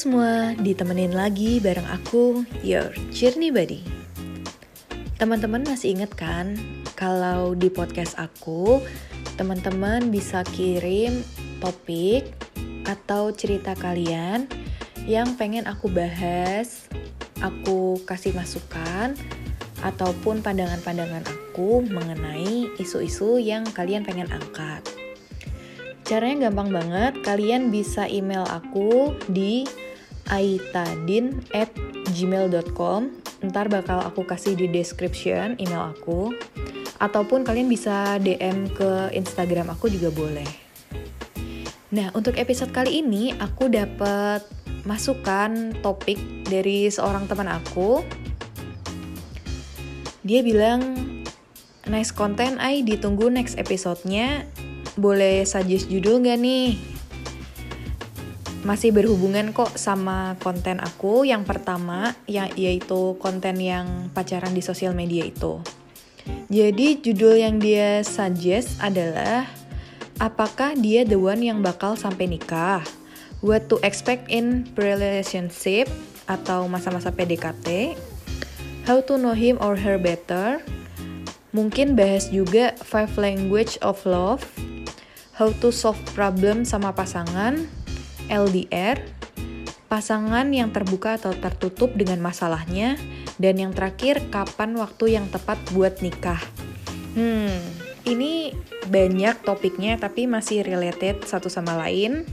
Semua, ditemenin lagi bareng aku, Your Journey Buddy. Teman-teman masih inget kan kalau di podcast aku, teman-teman bisa kirim topik atau cerita kalian yang pengen aku bahas, aku kasih masukan, ataupun pandangan-pandangan aku mengenai isu-isu yang kalian pengen angkat. Caranya gampang banget, kalian bisa email aku di aitadin at gmail.com Ntar bakal aku kasih di description email aku. Ataupun kalian bisa DM ke Instagram aku juga boleh. Nah, untuk episode kali ini aku dapat masukan topik dari seorang teman aku. Dia bilang, nice content, I ditunggu next episode-nya. Boleh suggest judul gak nih? Masih berhubungan kok sama konten aku yang pertama, ya, yaitu konten yang pacaran di sosial media itu. Jadi judul yang dia suggest adalah Apakah dia the one yang bakal sampai nikah? What to expect in relationship atau masa-masa PDKT? How to know him or her better? Mungkin bahas juga five language of love how to solve problem sama pasangan, LDR, pasangan yang terbuka atau tertutup dengan masalahnya, dan yang terakhir kapan waktu yang tepat buat nikah. Hmm, ini banyak topiknya tapi masih related satu sama lain.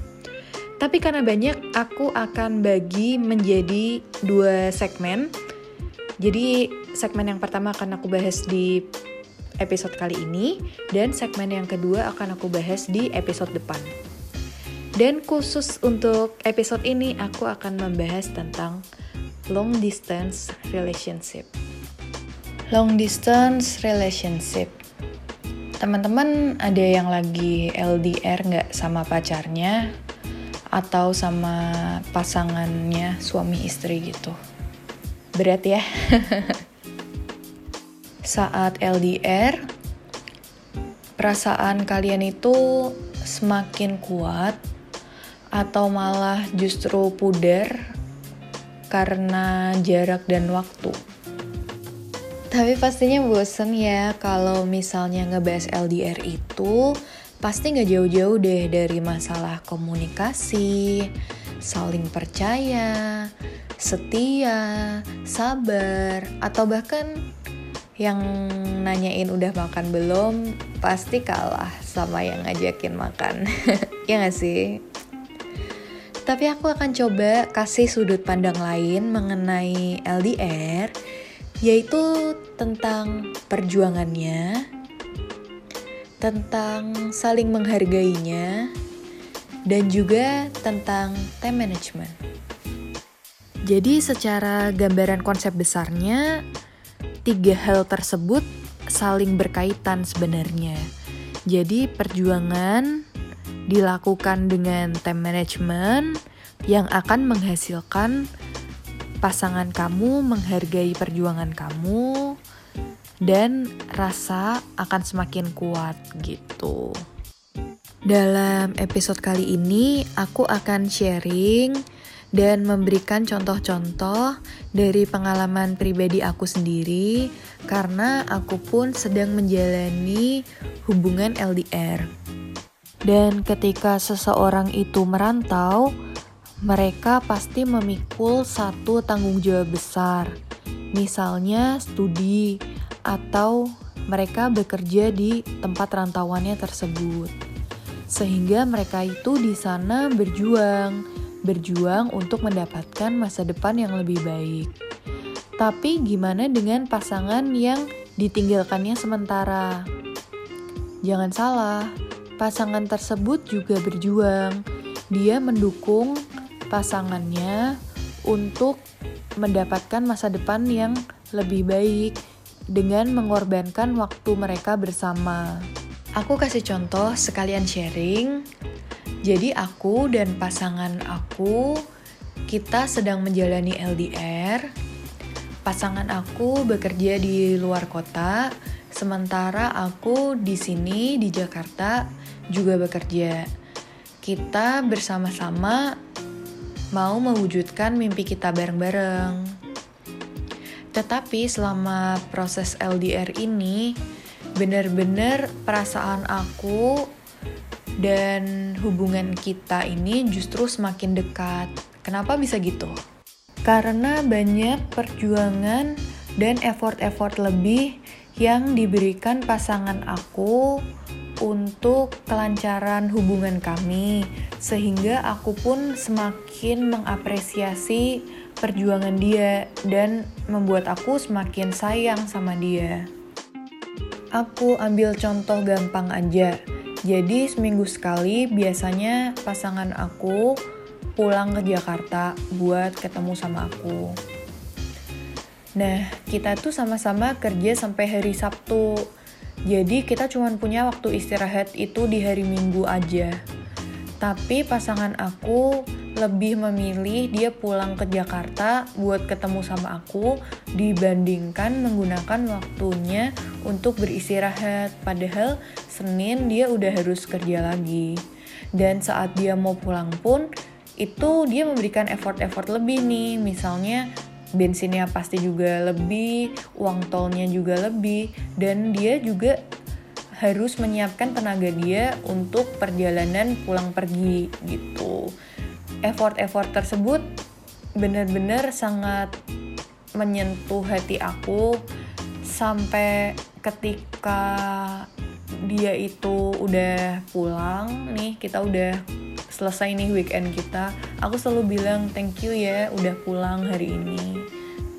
Tapi karena banyak, aku akan bagi menjadi dua segmen. Jadi segmen yang pertama akan aku bahas di episode kali ini dan segmen yang kedua akan aku bahas di episode depan. Dan khusus untuk episode ini aku akan membahas tentang long distance relationship. Long distance relationship. Teman-teman ada yang lagi LDR nggak sama pacarnya atau sama pasangannya suami istri gitu? Berat ya. saat LDR, perasaan kalian itu semakin kuat atau malah justru pudar karena jarak dan waktu. Tapi pastinya bosen ya kalau misalnya ngebahas LDR itu pasti nggak jauh-jauh deh dari masalah komunikasi, saling percaya, setia, sabar, atau bahkan yang nanyain udah makan belum pasti kalah sama yang ngajakin makan ya gak sih tapi aku akan coba kasih sudut pandang lain mengenai LDR yaitu tentang perjuangannya tentang saling menghargainya dan juga tentang time management jadi secara gambaran konsep besarnya tiga hal tersebut saling berkaitan sebenarnya. Jadi perjuangan dilakukan dengan time management yang akan menghasilkan pasangan kamu menghargai perjuangan kamu dan rasa akan semakin kuat gitu. Dalam episode kali ini aku akan sharing dan memberikan contoh-contoh dari pengalaman pribadi aku sendiri karena aku pun sedang menjalani hubungan LDR. Dan ketika seseorang itu merantau, mereka pasti memikul satu tanggung jawab besar. Misalnya studi atau mereka bekerja di tempat rantauannya tersebut. Sehingga mereka itu di sana berjuang berjuang untuk mendapatkan masa depan yang lebih baik. Tapi gimana dengan pasangan yang ditinggalkannya sementara? Jangan salah, pasangan tersebut juga berjuang. Dia mendukung pasangannya untuk mendapatkan masa depan yang lebih baik dengan mengorbankan waktu mereka bersama. Aku kasih contoh sekalian sharing jadi aku dan pasangan aku kita sedang menjalani LDR. Pasangan aku bekerja di luar kota, sementara aku di sini di Jakarta juga bekerja. Kita bersama-sama mau mewujudkan mimpi kita bareng-bareng. Tetapi selama proses LDR ini, benar-benar perasaan aku dan hubungan kita ini justru semakin dekat. Kenapa bisa gitu? Karena banyak perjuangan dan effort-effort lebih yang diberikan pasangan aku untuk kelancaran hubungan kami, sehingga aku pun semakin mengapresiasi perjuangan dia dan membuat aku semakin sayang sama dia. Aku ambil contoh gampang aja. Jadi seminggu sekali biasanya pasangan aku pulang ke Jakarta buat ketemu sama aku. Nah, kita tuh sama-sama kerja sampai hari Sabtu. Jadi kita cuma punya waktu istirahat itu di hari Minggu aja. Tapi pasangan aku lebih memilih dia pulang ke Jakarta buat ketemu sama aku dibandingkan menggunakan waktunya untuk beristirahat. Padahal Senin dia udah harus kerja lagi. Dan saat dia mau pulang pun itu dia memberikan effort-effort lebih nih. Misalnya bensinnya pasti juga lebih, uang tolnya juga lebih, dan dia juga harus menyiapkan tenaga dia untuk perjalanan pulang pergi gitu. Effort-effort tersebut benar-benar sangat menyentuh hati aku sampai ketika dia itu udah pulang nih kita udah selesai nih weekend kita, aku selalu bilang thank you ya udah pulang hari ini.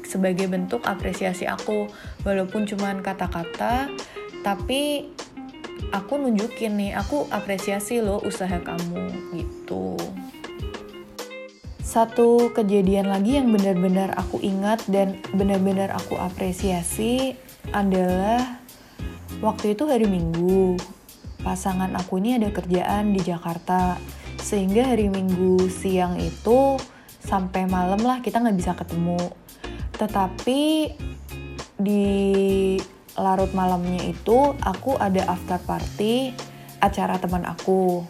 Sebagai bentuk apresiasi aku, walaupun cuman kata-kata, tapi aku nunjukin nih, aku apresiasi loh usaha kamu gitu. Satu kejadian lagi yang benar-benar aku ingat dan benar-benar aku apresiasi adalah waktu itu hari Minggu. Pasangan aku ini ada kerjaan di Jakarta sehingga hari minggu siang itu sampai malam lah kita nggak bisa ketemu. Tetapi di larut malamnya itu aku ada after party acara teman aku.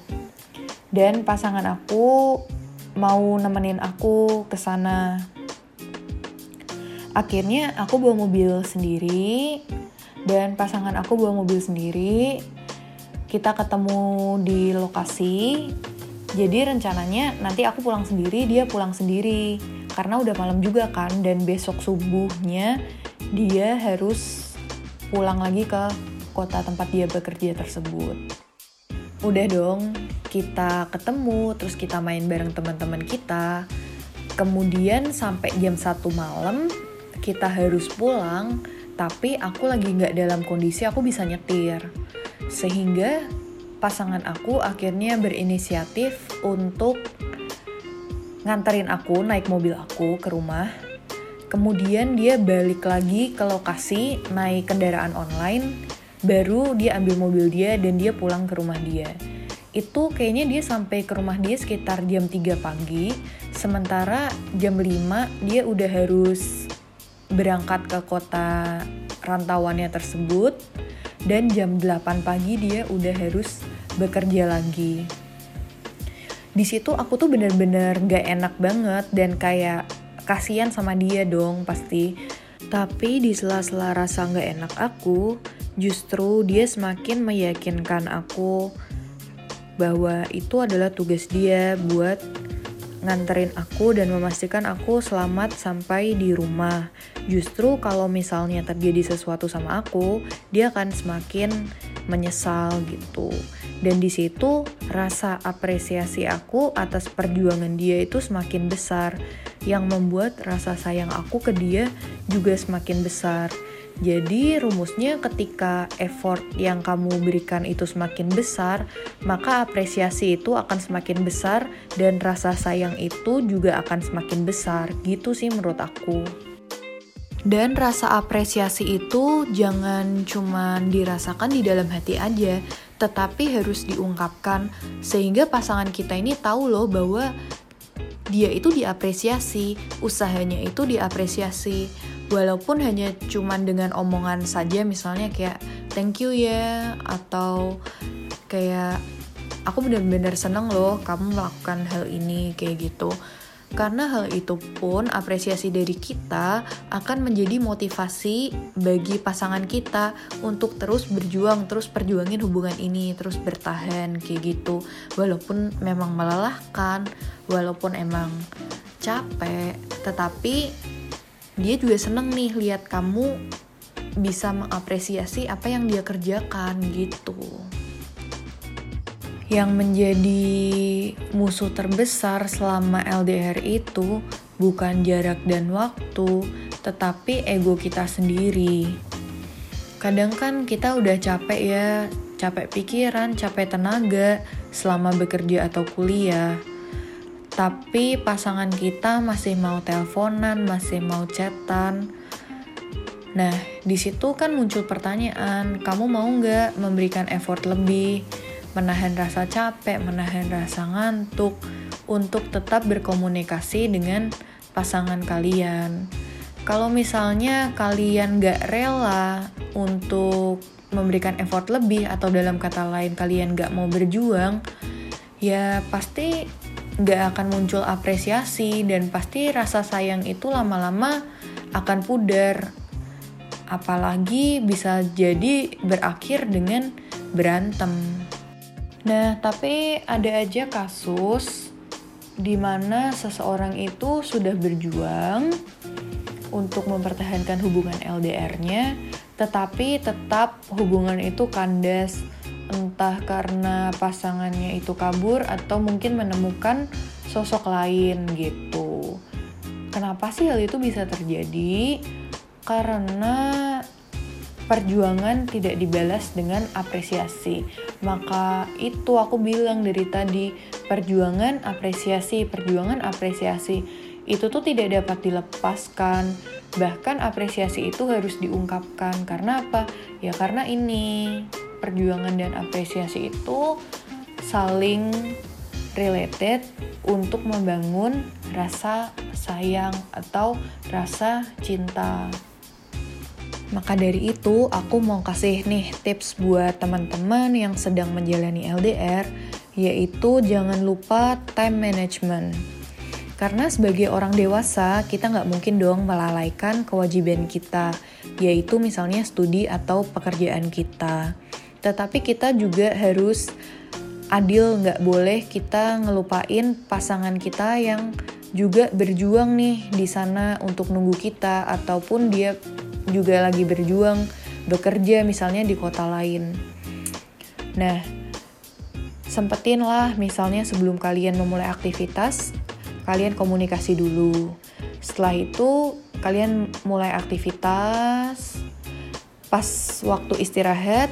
Dan pasangan aku mau nemenin aku ke sana. Akhirnya aku bawa mobil sendiri dan pasangan aku bawa mobil sendiri. Kita ketemu di lokasi jadi rencananya nanti aku pulang sendiri, dia pulang sendiri. Karena udah malam juga kan, dan besok subuhnya dia harus pulang lagi ke kota tempat dia bekerja tersebut. Udah dong, kita ketemu, terus kita main bareng teman-teman kita. Kemudian sampai jam 1 malam, kita harus pulang, tapi aku lagi nggak dalam kondisi aku bisa nyetir. Sehingga pasangan aku akhirnya berinisiatif untuk nganterin aku naik mobil aku ke rumah. Kemudian dia balik lagi ke lokasi naik kendaraan online, baru dia ambil mobil dia dan dia pulang ke rumah dia. Itu kayaknya dia sampai ke rumah dia sekitar jam 3 pagi, sementara jam 5 dia udah harus berangkat ke kota rantauannya tersebut dan jam 8 pagi dia udah harus bekerja lagi. Di situ aku tuh bener-bener gak enak banget dan kayak kasihan sama dia dong pasti. Tapi di sela-sela rasa gak enak aku, justru dia semakin meyakinkan aku bahwa itu adalah tugas dia buat nganterin aku dan memastikan aku selamat sampai di rumah. Justru kalau misalnya terjadi sesuatu sama aku, dia akan semakin menyesal gitu. Dan di situ rasa apresiasi aku atas perjuangan dia itu semakin besar, yang membuat rasa sayang aku ke dia juga semakin besar. Jadi rumusnya ketika effort yang kamu berikan itu semakin besar, maka apresiasi itu akan semakin besar dan rasa sayang itu juga akan semakin besar. Gitu sih menurut aku. Dan rasa apresiasi itu jangan cuma dirasakan di dalam hati aja, tetapi harus diungkapkan sehingga pasangan kita ini tahu loh bahwa dia itu diapresiasi, usahanya itu diapresiasi walaupun hanya cuman dengan omongan saja misalnya kayak thank you ya atau kayak aku benar-benar seneng loh kamu melakukan hal ini kayak gitu Karena hal itu pun apresiasi dari kita akan menjadi motivasi bagi pasangan kita untuk terus berjuang, terus perjuangin hubungan ini, terus bertahan kayak gitu. Walaupun memang melelahkan, walaupun emang capek, tetapi dia juga seneng nih lihat kamu bisa mengapresiasi apa yang dia kerjakan gitu yang menjadi musuh terbesar selama LDR itu bukan jarak dan waktu, tetapi ego kita sendiri. Kadang kan kita udah capek ya, capek pikiran, capek tenaga selama bekerja atau kuliah. Tapi pasangan kita masih mau teleponan, masih mau chatan. Nah, di situ kan muncul pertanyaan, kamu mau nggak memberikan effort lebih? menahan rasa capek, menahan rasa ngantuk, untuk tetap berkomunikasi dengan pasangan kalian. Kalau misalnya kalian gak rela untuk memberikan effort lebih atau dalam kata lain kalian gak mau berjuang, ya pasti gak akan muncul apresiasi dan pasti rasa sayang itu lama-lama akan pudar. Apalagi bisa jadi berakhir dengan berantem. Nah, tapi ada aja kasus di mana seseorang itu sudah berjuang untuk mempertahankan hubungan LDR-nya, tetapi tetap hubungan itu kandas entah karena pasangannya itu kabur atau mungkin menemukan sosok lain gitu. Kenapa sih hal itu bisa terjadi? Karena perjuangan tidak dibalas dengan apresiasi. Maka itu aku bilang dari tadi, perjuangan apresiasi, perjuangan apresiasi itu tuh tidak dapat dilepaskan. Bahkan apresiasi itu harus diungkapkan. Karena apa? Ya karena ini perjuangan dan apresiasi itu saling related untuk membangun rasa sayang atau rasa cinta. Maka dari itu, aku mau kasih nih tips buat teman-teman yang sedang menjalani LDR, yaitu jangan lupa time management. Karena sebagai orang dewasa, kita nggak mungkin dong melalaikan kewajiban kita, yaitu misalnya studi atau pekerjaan kita. Tetapi kita juga harus adil, nggak boleh kita ngelupain pasangan kita yang juga berjuang nih di sana untuk nunggu kita, ataupun dia juga lagi berjuang bekerja misalnya di kota lain. Nah, sempetin lah misalnya sebelum kalian memulai aktivitas, kalian komunikasi dulu. Setelah itu, kalian mulai aktivitas, pas waktu istirahat,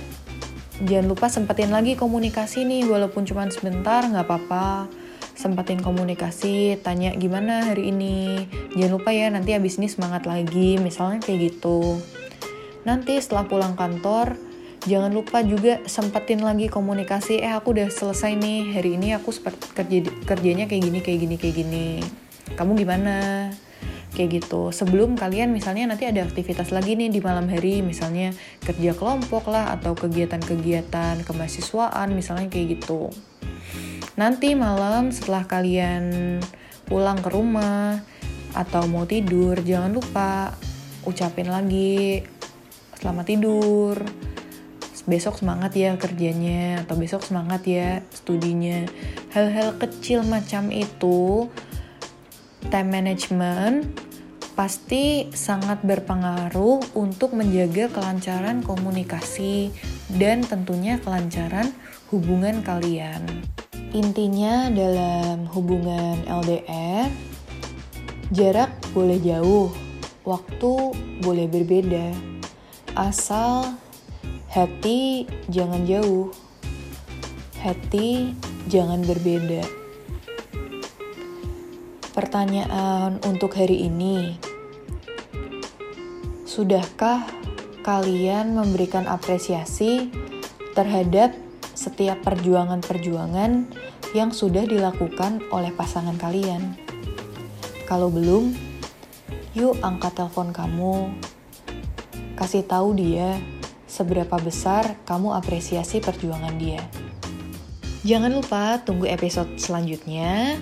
jangan lupa sempetin lagi komunikasi nih, walaupun cuma sebentar nggak apa-apa sempatin komunikasi, tanya gimana hari ini. Jangan lupa ya nanti abis ini semangat lagi, misalnya kayak gitu. Nanti setelah pulang kantor, jangan lupa juga sempetin lagi komunikasi, eh aku udah selesai nih, hari ini aku kerja kerjanya kayak gini, kayak gini, kayak gini. Kamu gimana? Kayak gitu. Sebelum kalian misalnya nanti ada aktivitas lagi nih di malam hari, misalnya kerja kelompok lah atau kegiatan-kegiatan kemahasiswaan, misalnya kayak gitu. Nanti malam setelah kalian pulang ke rumah atau mau tidur, jangan lupa ucapin lagi selamat tidur. Besok semangat ya kerjanya atau besok semangat ya studinya. Hal-hal kecil macam itu time management pasti sangat berpengaruh untuk menjaga kelancaran komunikasi dan tentunya kelancaran hubungan kalian. Intinya dalam hubungan LDR, jarak boleh jauh, waktu boleh berbeda. Asal hati jangan jauh, hati jangan berbeda. Pertanyaan untuk hari ini, sudahkah kalian memberikan apresiasi terhadap setiap perjuangan-perjuangan yang sudah dilakukan oleh pasangan kalian. Kalau belum, yuk angkat telepon kamu, kasih tahu dia seberapa besar kamu apresiasi perjuangan dia. Jangan lupa tunggu episode selanjutnya.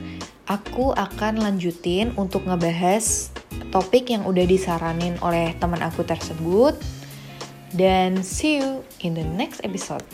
aku akan lanjutin untuk ngebahas topik yang udah disaranin oleh teman aku tersebut. Dan see you in the next episode.